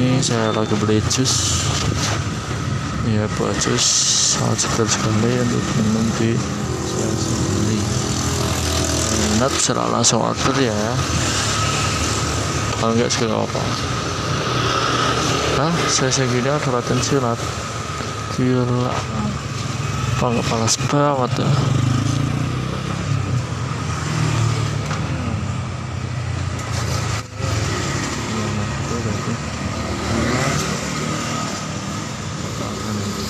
ini saya lagi beli jus. Ya buat jus. Sangat segar sekali untuk minum di saya sendiri minat secara langsung order ya. Kalau enggak segala apa? Nah saya segini ada latihan silat. Gila. Apa panas banget ya? Iya, Thank you. Amen.